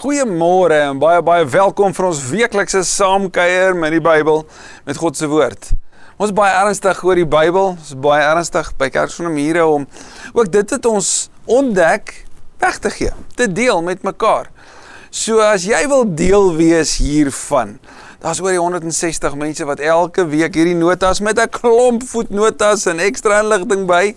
Goeiemôre en baie baie welkom vir ons weeklikse saamkuier met die Bybel met God se woord. Ons is baie ernstig oor die Bybel. Ons is baie ernstig by Kerksonamiere om ook dit wat ons ontdek weg te gee, te deel met mekaar. So as jy wil deel wees hiervan, daar's oor die 160 mense wat elke week hierdie notas met 'n klomp voetnotas en ekstra inligting by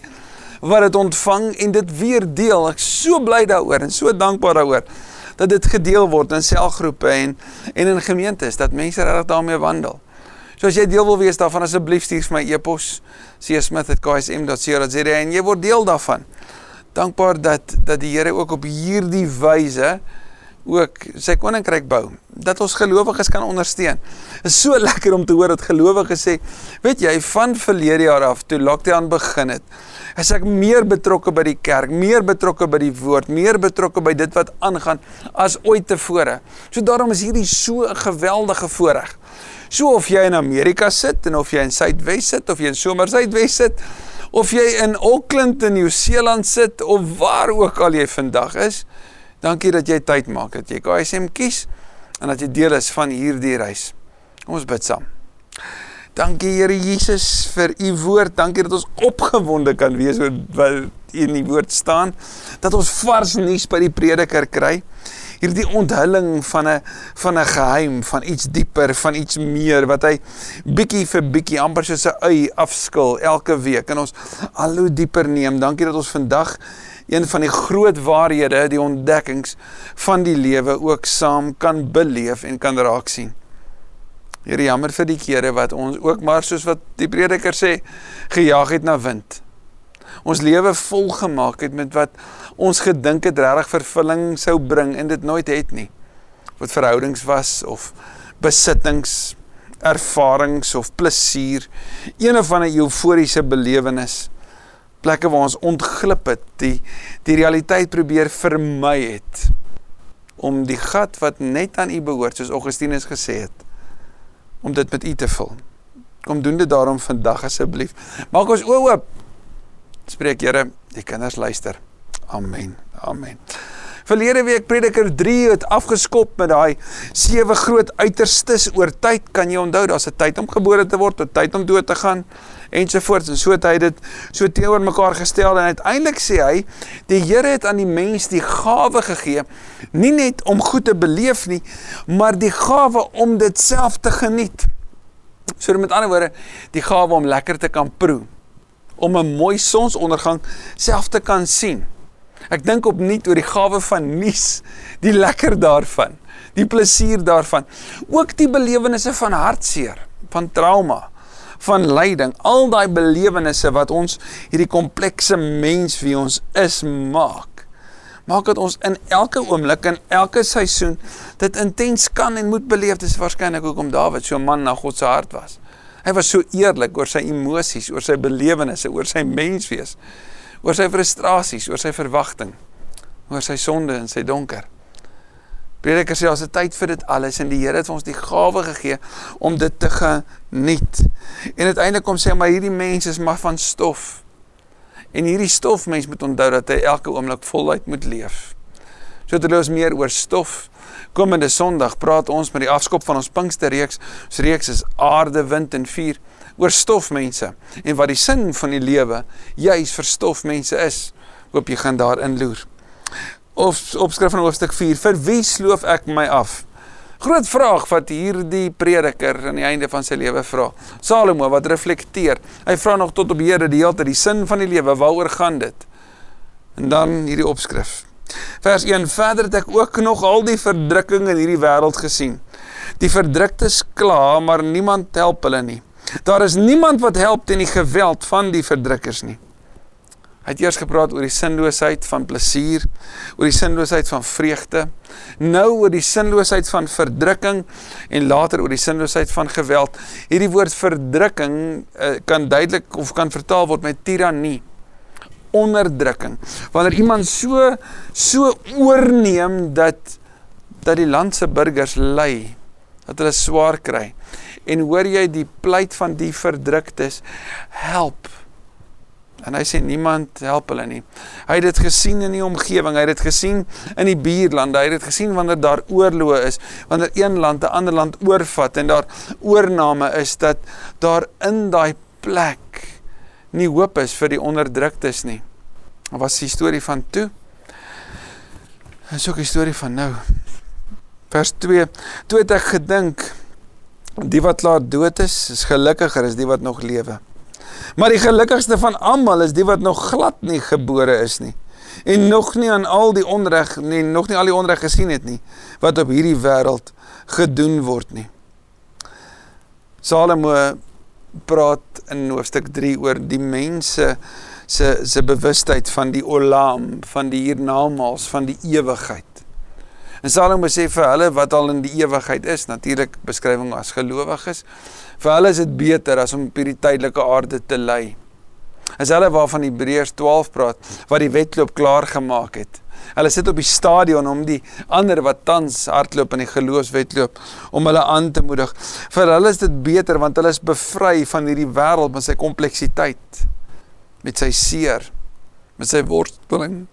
wat dit ontvang en dit weer deel. Ek's so bly daaroor en so dankbaar daaroor dat dit gedeel word in selgroepe en en in gemeentes dat mense regtig daarmee wandel. So as jy deel wil wees daarvan asseblief stuur vir my e-pos csmith@ksm.co.za en jy word deel daarvan. Dankbaar dat dat die Here ook op hierdie wyse ook sy koninkryk bou dat ons gelowiges kan ondersteun. Dit is so lekker om te hoor dat gelowiges sê, weet jy, van verlede jaar af toe lockdown begin het, is ek meer betrokke by die kerk, meer betrokke by die woord, meer betrokke by dit wat aangaan as ooit tevore. So daarom is hierdie so 'n geweldige voorreg. So of jy in Amerika sit en of jy in Suidwes sit of jy in Somersuidwes sit of jy in Auckland in Nieu-Seeland sit of waar ook al jy vandag is, dankie dat jy tyd maak dat jy KSM kies en dat jy deel is van hierdie reis. Kom ons bid saam. Dankie Here Jesus vir u woord. Dankie dat ons opgewonde kan wees oor wat in die woord staan. Dat ons vars nuus by die prediker kry. Hierdie onthulling van 'n van 'n geheim, van iets dieper, van iets meer wat hy bietjie vir bietjie amper soos 'n ui afskil elke week en ons al hoe dieper neem. Dankie dat ons vandag een van die groot waarhede, die ontdekkings van die lewe ook saam kan beleef en kan raak sien. Here jammer vir die kere wat ons ook maar soos wat die prediker sê gejaag het na wind. Ons lewe vol gemaak het met wat ons gedink het regtig vervulling sou bring en dit nooit het nie. Wat verhoudings was of besittings, ervarings of plesier, een of ander euforiese belewenis, plekke waar ons ontglip het, die die realiteit probeer vermy het om die gat wat net aan U behoort soos Augustinus gesê het om dit met u te vul. Kom doen dit daarom vandag asseblief. Maak ons oë oop. Spreek Here, die kinders luister. Amen. Amen. Verlede week Prediker 3 het afgeskop met daai sewe groot uiterstes oor tyd. Kan jy onthou daar's 'n tyd om gebore te word, 'n tyd om dood te gaan ensovoorts en so het hy dit so teenoor mekaar gestel en uiteindelik sê hy die Here het aan die mens die gawe gegee nie net om goed te beleef nie maar die gawe om dit self te geniet. So met ander woorde die gawe om lekker te kan proe om 'n mooi sonsondergang self te kan sien. Ek dink opnuut oor die gawe van nuus, die lekker daarvan, die plesier daarvan, ook die belewennisse van hartseer, van trauma, van lyding, al daai belewennisse wat ons hierdie komplekse mens wie ons is maak. Maak dat ons in elke oomblik en elke seisoen dit intens kan en moet beleef. Dis waarskynlik hoekom Dawid so 'n man na God se hart was. Hy was so eerlik oor sy emosies, oor sy belewennisse, oor sy menswees, oor sy frustrasies, oor sy verwagting, oor sy sonde en sy donker. Prediker sê ons het tyd vir dit alles en die Here het ons die gawe gegee om dit te geniet. En uiteindelik kom sê maar hierdie mens is maar van stof. En hierdie stof mens moet onthou dat hy elke oomblik voluit moet leef. So terwyl ons meer oor stof komende Sondag praat ons met die afskop van ons Pinksterreeks. Ons reeks is aarde, wind en vuur oor stofmense en wat die sin van die lewe juis vir stofmense is. Hoop jy gaan daarin loer of opskrif van hoofstuk 4 vir wie sloof ek my af? Groot vraag wat hierdie prediker aan die einde van sy lewe vra. Salomo wat reflekteer hy vra nog tot op Here die hele tyd die sin van die lewe waaroor gaan dit? En dan hierdie opskrif. Vers 1 verder het ek ook nog al die verdrukking in hierdie wêreld gesien. Die verdruktes kla maar niemand help hulle nie. Daar is niemand wat help teen die geweld van die verdrukkers nie Hy het eers gepraat oor die sinloosheid van plesier, oor die sinloosheid van vreugde, nou oor die sinloosheid van verdrukking en later oor die sinloosheid van geweld. Hierdie woord verdrukking uh, kan duidelik of kan vertaal word met tirannie, onderdrukking. Wanneer iemand so so oorneem dat dat die land se burgers ly, dat hulle swaar kry. En hoor jy die pleit van die verdruktes, help En hy sê niemand help hulle nie. Hy het dit gesien in die omgewing, hy het dit gesien in die buurlande, hy het dit gesien wanneer daar oorloë is, wanneer een land 'n ander land oorvat en daar oorname is dat daar in daai plek nie hoop is vir die onderdruktes nie. Dit was die storie van toe. Dit is ook 'n storie van nou. Vers 2. Toe het ek gedink die wat laat dood is, is gelukkiger as die wat nog lewe. Maar die gelukkigste van almal is die wat nog glad nie gebore is nie en nog nie aan al die onreg nie, nog nie al die onreg gesien het nie wat op hierdie wêreld gedoen word nie. Salomo praat in hoofstuk 3 oor die mense se se bewustheid van die olam, van die hiernamaals, van die ewigheid. En Salomo sê vir hulle wat al in die ewigheid is, natuurlik beskrywing as gelowiges, vir hulle is dit beter as om op hierdie tydelike aarde te ly. Is hulle waarvan Hebreërs 12 praat, wat die wedloop klaar gemaak het. Hulle sit op die stadion om die ander wat tans hardloop in die geloofswedloop om hulle aan te moedig. Vir hulle is dit beter want hulle is bevry van hierdie wêreld met sy kompleksiteit, met sy seer, met sy worsteling,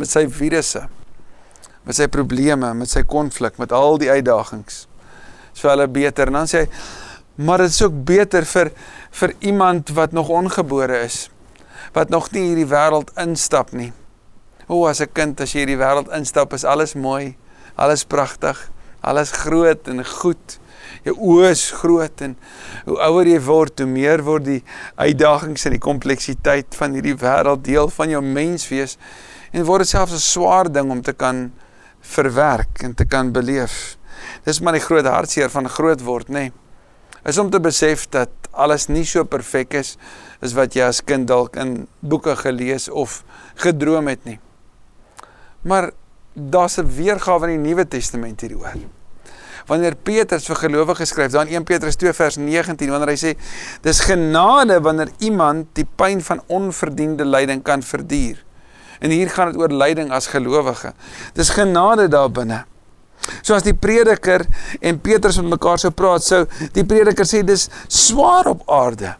met sy virusse, met sy probleme, met sy konflik, met al die uitdagings. So hulle beter en dan sê hy Maar dit is ook beter vir vir iemand wat nog ongebore is, wat nog nie hierdie wêreld instap nie. O, as 'n kind as jy hierdie wêreld instap, is alles mooi, alles pragtig, alles groot en goed. Jou oë is groot en hoe ouer jy word, hoe meer word die uitdagings en die kompleksiteit van hierdie wêreld deel van jou menswees en word dit selfs 'n swaar ding om te kan verwerk en te kan beleef. Dis maar die groot hartseer van groot word, nê? Nee is om te besef dat alles nie so perfek is as wat jy as kind dalk in boeke gelees of gedroom het nie. Maar daar's 'n weergawe in die Nuwe Testament hieroor. Wanneer Petrus vir gelowiges skryf, dan 1 Petrus 2 vers 19, wanneer hy sê dis genade wanneer iemand die pyn van onverdiende lyding kan verduur. En hier gaan dit oor lyding as gelowige. Dis genade daar binne. So as die prediker en Petrus met mekaar sou praat, sou die prediker sê dis swaar op aarde.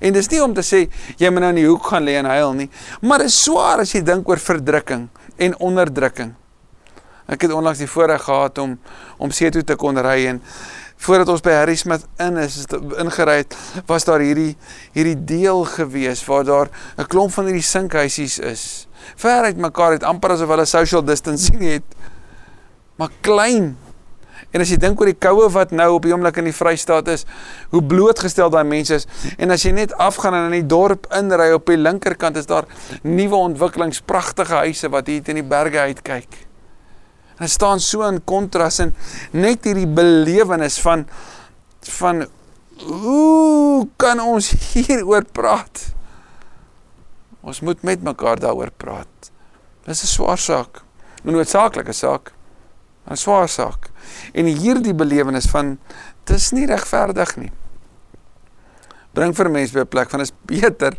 En dis nie om te sê jy moet nou in die hoek gaan lê en huil nie, maar dit is swaar as jy dink oor verdrukking en onderdrukking. Ek het onlangs die voorreg gehad om om see toe te kon ry en voordat ons by Harry Smith in is, is ingery het, was daar hierdie hierdie deel gewees waar daar 'n klomp van hierdie sinkhuisies is. Ver uit mekaar het amper asof hulle social distancing het maar klein. En as jy dink oor die koue wat nou op die oomblik in die Vrystaat is, hoe blootgestel daai mense is en as jy net afgaan en in die dorp inry op die linkerkant is daar nuwe ontwikkelings, pragtige huise wat hier teen die berge uitkyk. En dit staan so in kontras en net hierdie belewenis van van hoe kan ons hieroor praat? Ons moet met mekaar daaroor praat. Dis 'n swaar saak, 'n noodsaaklike saak. 'n swaar saak. En hierdie belewenis van dis nie regverdig nie. Bring vir mense by 'n plek van is beter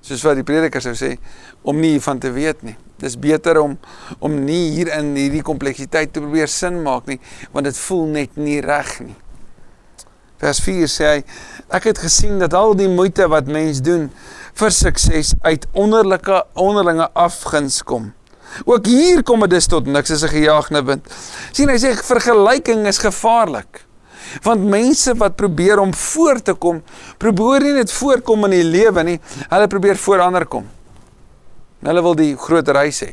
soos wat die prediker sou sê om nie van te weet nie. Dis beter om om nie hier in hierdie kompleksiteit te probeer sin maak nie, want dit voel net nie reg nie. Vers 4 sê hy ek het gesien dat al die moeite wat mens doen vir sukses uit onderlinge onderlinge afguns kom. Ook hier kom dit dus tot niks as 'n gejaagde wind. sien hy sê vergelyking is gevaarlik. Want mense wat probeer om voor te kom, probeer nie net voorkom in die lewe nie, hulle probeer voor ander kom. Hulle wil die groter huis hê,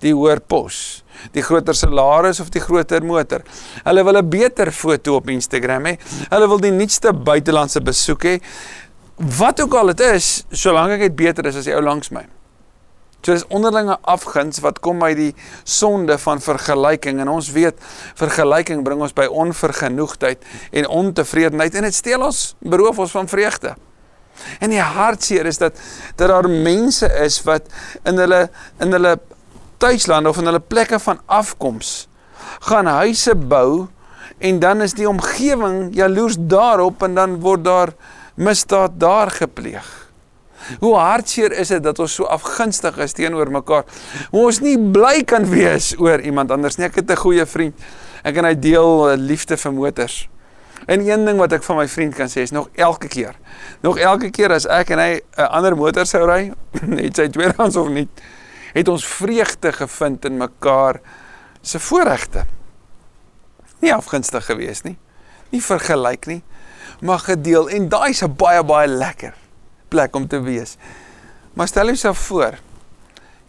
die hoër pos, die groter salaris of die groter motor. Hulle wil 'n beter foto op Instagram hê. Hulle wil die nuutste buitelandse besoek hê. Wat ook al dit is, solank dit beter is as die ou langs my. Dis onderlinge afguns wat kom uit die sonde van vergelyking en ons weet vergelyking bring ons by onvergenoegdheid en ontevredenheid en dit steel ons beroof ons van vreugde. En die hartseer is dat dat daar mense is wat in hulle in hulle tuislande of in hulle plekke van afkoms gaan huise bou en dan is die omgewing jaloers daarop en dan word daar misdaad daar gepleeg. Hoe hartseer is dit dat ons so afgunstig is teenoor mekaar. Hoe ons nie bly kan wees oor iemand anders nie. Ek het 'n goeie vriend. Ek en hy deel liefde vir motors. En een ding wat ek van my vriend kan sê is nog elke keer. Nog elke keer as ek en hy 'n ander motor sou ry, net sy tweedehands of nie, het ons vreugde gevind in mekaar se voorregte. Nie afgunstig gewees nie. Nie vergelyk nie, maar gedeel en daai is 'n baie baie lekker plek om te wees. Maar stel jouself voor,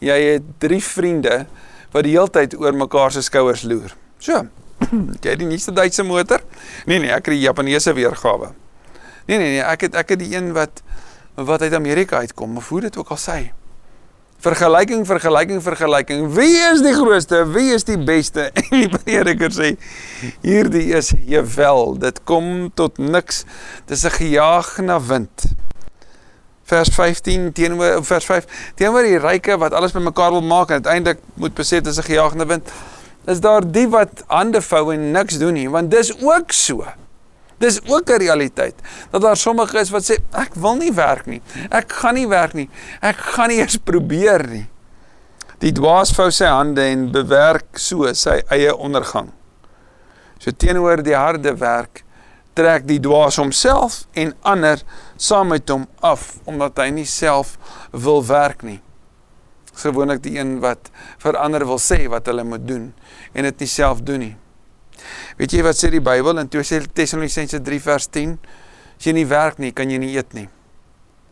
jy het drie vriende wat die hele tyd oor mekaar se skouers loer. So, jy het die nuutste Duitse motor? Nee nee, ek het die Japaneese weergawe. Nee nee nee, ek het ek het die een wat wat uit Amerika uitkom, of hoe dit ook al sê. Vergelyking, vergelyking, vergelyking. Wie is die grootste? Wie is die beste? En die prediker sê hierdie is jewel, dit kom tot niks. Dis 'n gejaag na wind. Vers 15 teenoor vers 5 teenoor die ryke wat alles bymekaar wil maak en uiteindelik moet besef dis 'n gejaag na wind is daar die wat hande vou en niks doen nie, want dis ook so. Dis ook 'n realiteit dat daar sommige is wat sê ek wil nie werk nie. Ek gaan nie werk nie. Ek gaan nie eens probeer nie. Die dwaas vou sy hande en bewerk so sy eie ondergang. So teenoor die harde werk trek die dwaas homself en ander saam met hom af omdat hy nie self wil werk nie gewoonlik die een wat vir ander wil sê wat hulle moet doen en dit nie self doen nie. Weet jy wat sê die Bybel in 2 Tessalonisense 3 vers 10? As jy nie werk nie, kan jy nie eet nie.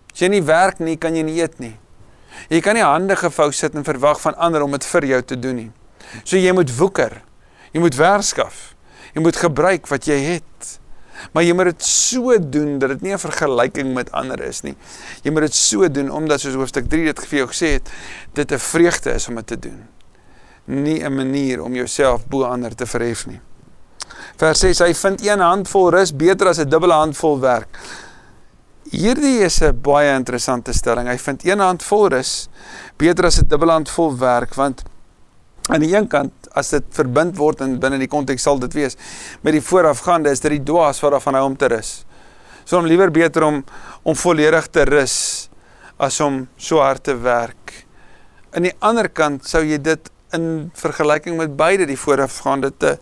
As jy nie werk nie, kan jy nie eet nie. Jy kan nie hande gevou sit en verwag van ander om dit vir jou te doen nie. So jy moet woeker. Jy moet werskaf. Jy moet gebruik wat jy het. Maar jy moet dit so doen dat dit nie 'n vergelyking met ander is nie. Jy moet dit so doen omdat soos hoofstuk 3 dit vir jou gesê het, dit 'n vreugde is om dit te doen. Nie 'n manier om jouself bo ander te verhef nie. Vers 6: Hy vind een handvol rus beter as 'n dubbele handvol werk. Hierdie is 'n baie interessante stelling. Hy vind een handvol rus beter as 'n dubbele handvol werk want aan die een kant as dit verbind word en binne die konteks sal dit wees met die voorafgaande is dit die dwaas wat daarvan hou om te rus. So om liewer beter om om volledig te rus as om so hard te werk. Aan die ander kant sou jy dit in vergelyking met beide die voorafgaande te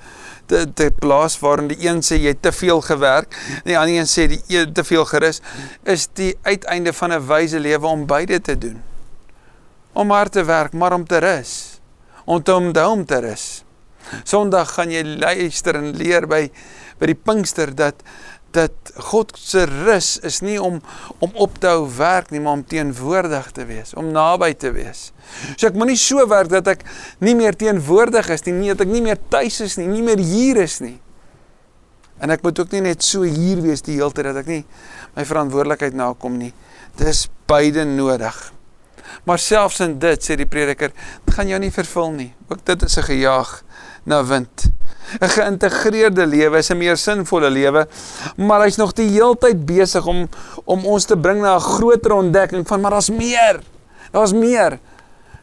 te te plaas waarin die een sê jy te veel gewerk en die ander een sê die een te veel gerus is die uiteinde van 'n wyse lewe om beide te doen. Om hard te werk maar om te rus om te onthou om te rus. Sondag gaan jy luister en leer by by die Pinkster dat dat God se rus is nie om om op te hou werk nie, maar om teenwoordig te wees, om naby te wees. So ek moenie so werk dat ek nie meer teenwoordig is nie, nie dat ek nie meer tuis is nie, nie meer hier is nie. En ek moet ook nie net so hier wees die hele tyd dat ek nie my verantwoordelikheid nakom nie. Dis beide nodig. Maar selfs in dit sê die prediker, dit gaan jou nie vervul nie. Ook dit is 'n gejaag na wind. 'n Geïntegreerde lewe is 'n meer sinvolle lewe, maar hy's nog die heeltyd besig om om ons te bring na 'n groter ontdekking van maar daar's meer. Daar's meer.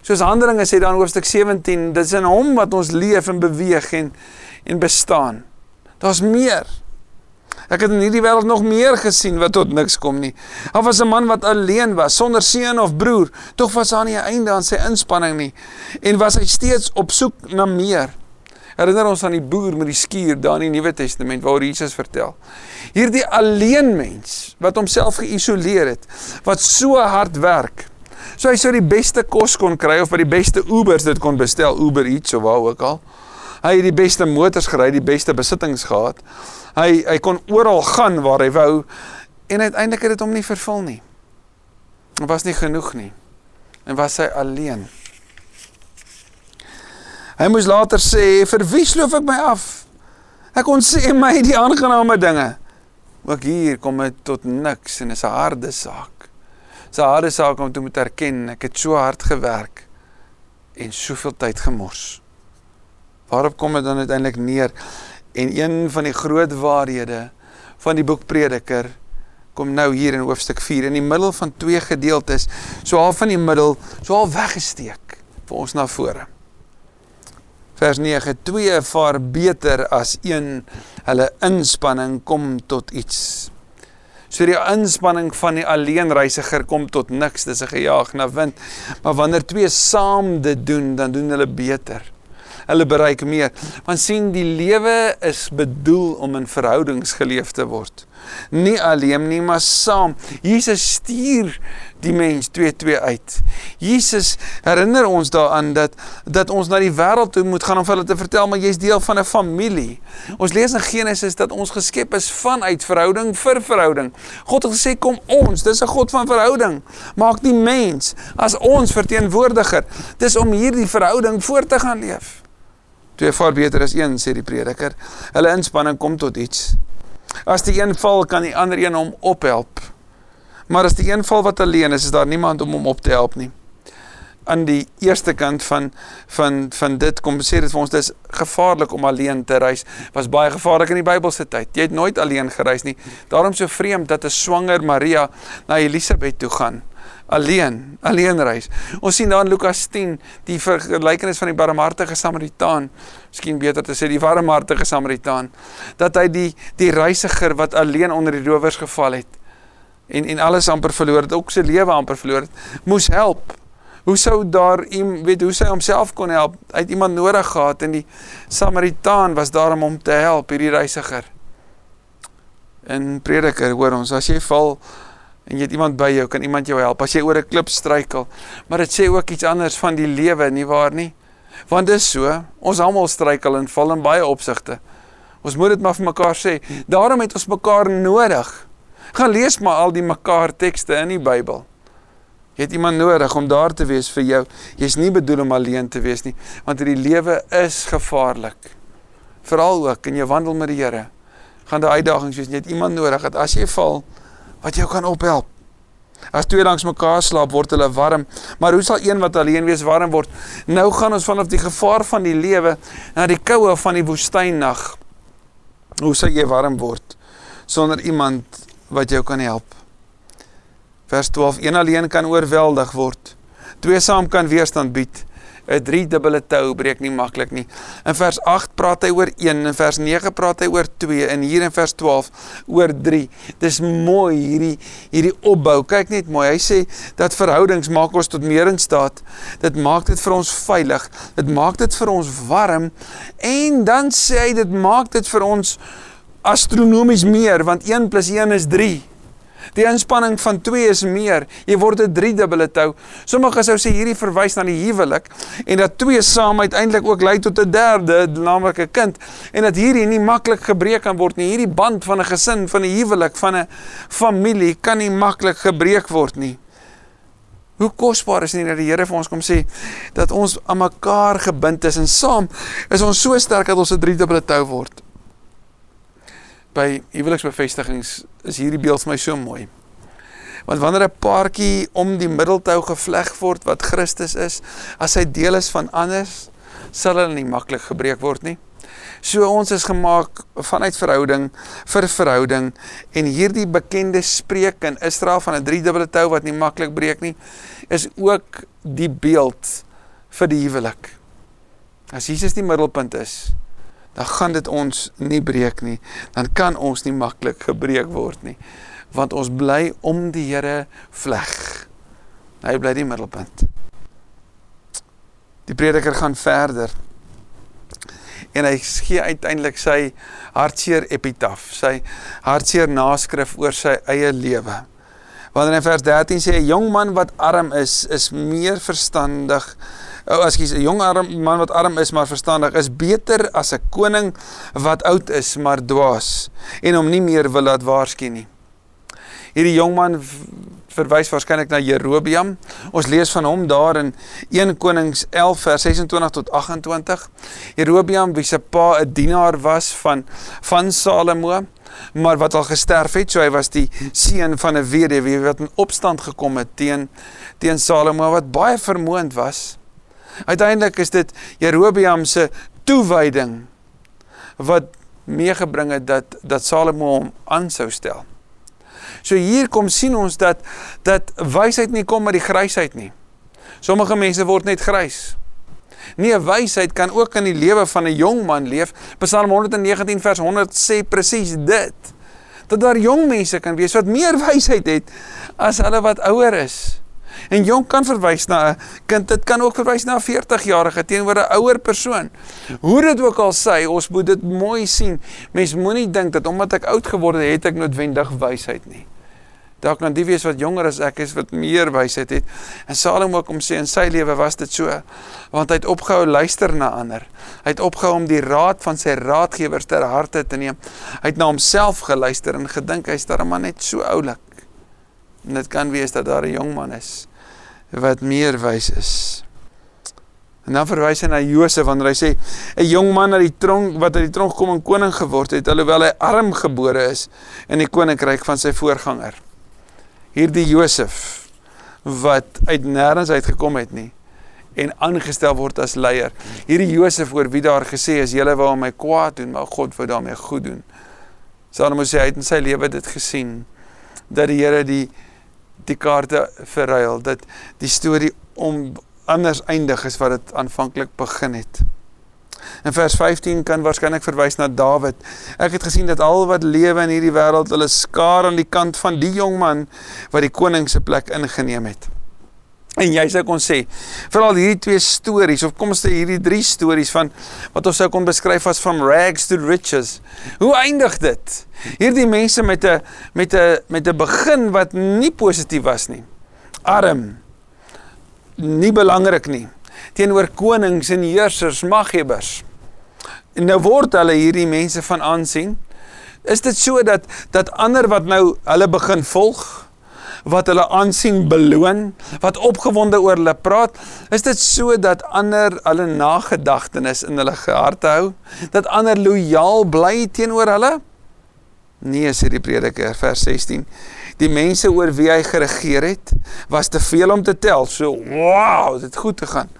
Soos Handelinge sê dan hoofstuk 17, dit is in hom wat ons leef en beweeg en en bestaan. Daar's meer. Ek het in hierdie wêreld nog meer gesien wat tot niks kom nie. Daar was 'n man wat alleen was, sonder seun of broer. Tog was daar nie 'n einde aan sy inspanning nie en was hy steeds op soek na meer. Herinner ons aan die boer met die skuur daar in die Nuwe Testament waar Jesus vertel. Hierdie alleen mens wat homself geïsoleer het, wat so hard werk. So hy sou die beste kos kon kry of by die beste Ubers dit kon bestel, Uber Eats of waar ook al. Hy het die beste motors gery, die beste besittings gehad hy hy kon oral gaan waar hy wou en uiteindelik het dit hom nie vervul nie. Dit was nie genoeg nie. En was hy alleen. Hy moes later sê, "Vir wie sloof ek my af? Ek kon sê my die aangename dinge. Ook hier kom dit tot niks en is 'n harde saak. 'n harde saak om te moet erken ek het so hard gewerk en soveel tyd gemors. Waarop kom dit dan uiteindelik neer? En een van die groot waarhede van die boek Prediker kom nou hier in hoofstuk 4 in die middel van twee gedeeltes, so half van die middel, so half weggesteek vir ons na vore. Vers 9: Twee vaar beter as een, hulle inspanning kom tot iets. So die inspanning van die alleenreisiger kom tot niks, dis 'n gejaag na wind. Maar wanneer twee saam dit doen, dan doen hulle beter. Hulle bereik meer. Want sien, die lewe is bedoel om in verhoudings geleef te word. Nie alleen nie, maar saam. Jesus stuur die mens 2-2 uit. Jesus herinner ons daaraan dat dat ons na die wêreld toe moet gaan om vir hulle te vertel maar jy's deel van 'n familie. Ons lees in Genesis dat ons geskep is vanuit verhouding vir verhouding. God het gesê kom ons, dis 'n God van verhouding. Maak die mens as ons verteenwoordiger. Dis om hierdie verhouding voort te gaan leef. Twee vaar beter as een sê die prediker. Hulle inspanning kom tot iets. As die een val, kan die ander een hom ophelp. Maar as die een val wat alleen is, is daar niemand om hom op te help nie. Aan die eerste kant van van van dit kom sê dit vir ons dis gevaarlik om alleen te reis. Was baie gevaarlik in die Bybelse tyd. Jy het nooit alleen gereis nie. Daarom so vreemd dat 'n swanger Maria na Elisabet toe gaan alleen, alleen reis. Ons sien daar in Lukas 10 die vergelykenis van die barmhartige Samaritaan, miskien beter te sê die warmhartige Samaritaan, dat hy die die reisiger wat alleen onder die rowers geval het en en alles amper verloor het, ook sy lewe amper verloor het, moes help. Hoe sou daar iem weet hoe sy homself kon help? Hy het iemand nodig gehad en die Samaritaan was daar om hom te help, hierdie reisiger. En prediker, hoor ons, as jy val en jy het iemand by jou, kan iemand jou help as jy oor 'n klip struikel. Maar dit sê ook iets anders van die lewe, nie waar nie? Want dis so, ons almal struikel en val in baie opsigte. Ons moet dit maar vir mekaar sê. Daarom het ons mekaar nodig. Gaan lees maar al die mekaar tekste in die Bybel. Jy het iemand nodig om daar te wees vir jou. Jy's nie bedoel om alleen te wees nie, want hierdie lewe is gevaarlik. Veral ook in jou wandel met die Here. Gaan daar uitdagings wees. Jy het iemand nodig dat as jy val, wat jou kan ophelp. As twee langs mekaar slaap, word hulle warm, maar hoe sal een wat alleen wees warm word? Nou gaan ons vanaf die gevaar van die lewe na die koue van die woestynnag. Hoe sal jy warm word sonder iemand wat jou kan help? Vers 12: Een alleen kan oorweldig word. Twee saam kan weerstand bied. 'n drie dubbele tou breek nie maklik nie. In vers 8 praat hy oor 1, in vers 9 praat hy oor 2 en hier in vers 12 oor 3. Dis mooi hierdie hierdie opbou. Kyk net mooi. Hy sê dat verhoudings maak ons tot meer in staat. Dit maak dit vir ons veilig. Dit maak dit vir ons warm en dan sê hy dit maak dit vir ons astronomies meer want 1 + 1 is 3. Die inspanning van 2 is meer. Jy word 'n driedubbele tou. Sommige sou sê hierdie verwys na die huwelik en dat twee saam uiteindelik ook lei tot 'n derde, naamlik 'n kind en dat hierdie nie maklik gebreek kan word nie. Hierdie band van 'n gesin, van 'n huwelik, van 'n familie kan nie maklik gebreek word nie. Hoe kosbaar is nie dat die Here vir ons kom sê dat ons aan mekaar gebind is en saam is ons so sterk dat ons 'n driedubbele tou word by huweliksbevestigings is hierdie beeld vir my so mooi. Want wanneer 'n paartjie om die middeltou gevleg word wat Christus is, as hy deel is van anders, sal hulle nie maklik gebreek word nie. So ons is gemaak vanuit verhouding vir verhouding en hierdie bekende spreek in Israel van 'n driedubbele tou wat nie maklik breek nie, is ook die beeld vir die huwelik. As Jesus die middelpunt is, dan gaan dit ons nie breek nie. Dan kan ons nie maklik gebreek word nie. Want ons bly om die Here vleg. Hy bly die middelpunt. Die prediker gaan verder. En hy gee uiteindelik sy hartseer epitaf, sy hartseer naskrif oor sy eie lewe. Wanneer in vers 13 sê 'n jong man wat arm is, is meer verstandig ou as jy 'n jong arm man wat arm is maar verstandig is beter as 'n koning wat oud is maar dwaas en hom nie meer wil laat waarsku nie. Hierdie jong man verwys waarskynlik na Jerobeam. Ons lees van hom daar in 1 Konings 11 vers 26 tot 28. Jerobeam wie se pa 'n dienaar was van van Salomo maar wat al gesterf het, so hy was die seun van 'n weduwee wat in opstand gekom het teen teen Salomo wat baie vermoond was. Uiteindelik is dit Jerobeam se toewyding wat meegebring het dat dat Salomo hom aan sou stel. So hier kom sien ons dat dat wysheid nie kom met die grysheid nie. Sommige mense word net grys. Nee, wysheid kan ook in die lewe van 'n jong man leef. Psalm 119 vers 100 sê presies dit. Dat daar jong mense kan wees wat meer wysheid het as hulle wat ouer is. En jong kan verwys na 'n kind, dit kan ook verwys na 'n 40-jarige teenoor 'n ouer persoon. Hoe dit ook al sê, ons moet dit mooi sien. Mens moenie dink dat omdat ek oud geword het, het ek noodwendig wysheid nie. Dalk kan die wees wat jonger as ek is wat meer wysheid het. En Salomo kom sê in sy lewe was dit so want hy het opgehou luister na ander. Hy het opgehou om die raad van sy raadgewers ter harte te neem. Hy het na homself geluister en gedink hy's darem net so oulik. En dit kan wees dat daar 'n jong man is wat meer wys is. En dan verwys hy na Josef wanneer hy sê 'n jong man uit die tronk wat uit die tronk kom en koning geword het alhoewel hy arm gebore is in die koninkryk van sy voorganger. Hierdie Josef wat uit nêrens uit gekom het nie en aangestel word as leier. Hierdie Josef oor wie daar gesê is julle wou my kwaad doen, maar God wou daarmee goed doen. Salomo sê hy het in sy lewe dit gesien dat die Here die die kaarte verruil dat die storie om anders eindig is wat dit aanvanklik begin het. In vers 15 kan waarskynlik verwys na Dawid. Ek het gesien dat al wat lewe in hierdie wêreld hulle skaar aan die kant van die jong man wat die koning se plek ingeneem het. En jy sou kon sê, veral hierdie twee stories of kom ons sê hierdie drie stories van wat ons sou kon beskryf as from rags to riches. Hoe eindig dit? Hierdie mense met 'n met 'n met 'n begin wat nie positief was nie. Arm. Nie belangrik nie. Teenoor konings en heersers, maghebers. En nou word hulle hierdie mense van aansien. Is dit so dat dat ander wat nou hulle begin volg wat hulle aansien beloon, wat opgewonde oor hulle praat, is dit so dat ander hulle nagedagtenis in hulle harte hou, dat ander lojaal bly teenoor hulle? Nee, sê die prediker vers 16. Die mense oor wie hy geregeer het, was te veel om te tel. So, wow, dit goed te gaan.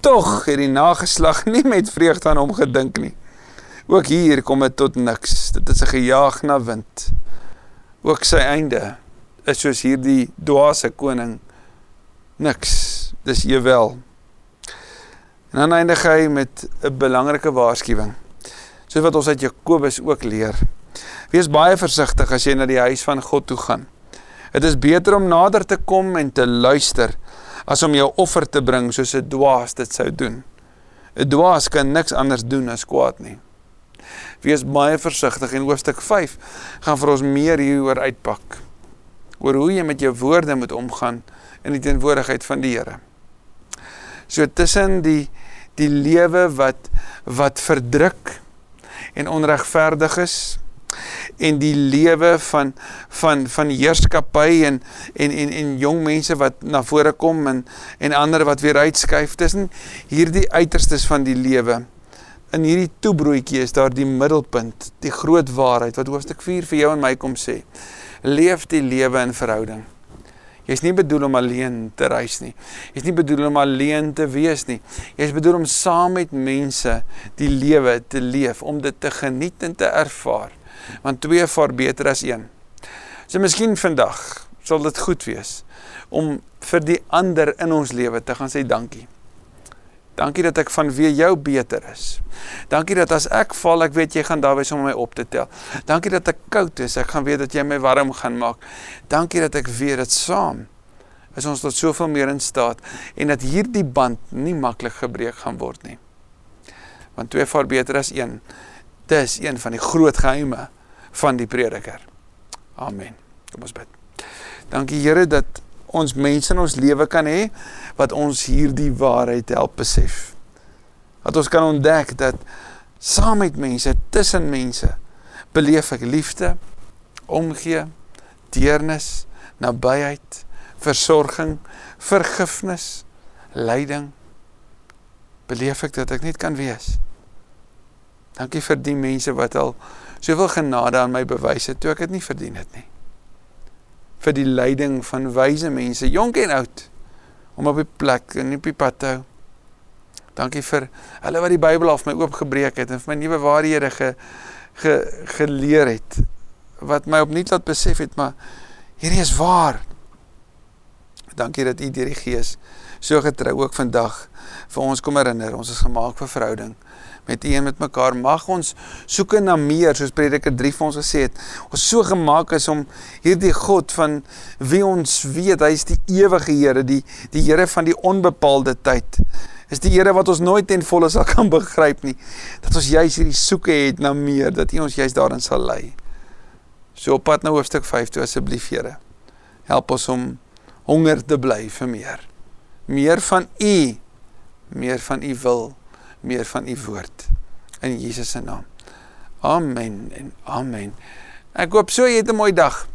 Tog het die nageslag nie met vreugde aan hom gedink nie. Ook hier kom dit tot niks. Dit is 'n gejaag na wind. Ook sy einde is soos hierdie dwaase koning niks. Dis ewel. En dan eindig hy met 'n belangrike waarskuwing. Soos wat ons uit Jakobus ook leer. Wees baie versigtig as jy na die huis van God toe gaan. Dit is beter om nader te kom en te luister as om jou offer te bring soos 'n dwaas dit sou doen. 'n Dwaas kan niks anders doen as kwaad nie. Wees baie versigtig en hoofstuk 5 gaan vir ons meer hieroor uitpak oor hoe jy met jou woorde moet omgaan in die teenwoordigheid van die Here. So tussen die die lewe wat wat verdruk en onregverdig is en die lewe van van van heerskappy en en en en jong mense wat na vore kom en en ander wat weer uitskuif tussen hierdie uiterstes van die lewe in hierdie toebroodjie is daar die middelpunt die groot waarheid wat hoofstuk 4 vir jou en my kom sê leef die lewe in verhouding. Jy's nie bedoel om alleen te reis nie. Jy's nie bedoel om alleen te wees nie. Jy's bedoel om saam met mense die lewe te leef, om dit te geniet en te ervaar. Want twee vaar beter as een. So miskien vandag sal dit goed wees om vir die ander in ons lewe te gaan sê dankie. Dankie dat ek van wie jou beter is. Dankie dat as ek val, ek weet jy gaan daar wees om my op te tel. Dankie dat ek koud is, ek gaan weet dat jy my warm gaan maak. Dankie dat ek weet dat saam is ons tot soveel meer in staat en dat hierdie band nie maklik gebreek gaan word nie. Want twee vaar beter as een. Dis een van die groot geheime van die prediker. Amen. Kom ons bid. Dankie Here dat ons mense in ons lewe kan hê wat ons hierdie waarheid help besef. Dat ons kan ontdek dat saam met mense, tussen mense, beleef ek liefde, omgee, deernis, nabyheid, versorging, vergifnis, lyding. Beleef ek dat ek net kan wees. Dankie vir die mense wat al soveel genade aan my bewys het toe ek dit nie verdien het nie vir die leiding van wyse mense, jonk en oud, om op die plek en op die pad te hou. Dankie vir hulle wat die Bybel af my oopgebreek het en vir my nuwe waarhede ge, ge, geleer het, wat my opnuut laat besef het, maar hierdie is waar. Dankie dat u deur die Gees so getrou ook vandag vir ons kom herinner, ons is gemaak vir verhouding met U en met mekaar. Mag ons soek na meer soos Prediker 3 vir ons gesê het. Ons so gemaak is om hierdie God van wie ons weet hy is die ewige Here, die die Here van die onbepaalde tyd. Is die Here wat ons nooit ten volle sal kan begryp nie. Dat ons juis hierdie soeke het na meer, dat U ons juis daarin sal lei. So op pad na hoofstuk 5 toe asseblief Here. Help ons om honger te bly vir meer. Meer van U, meer van U wil, meer van U woord. In Jesus se naam. Amen en amen. Ek hoop so jy het 'n mooi dag.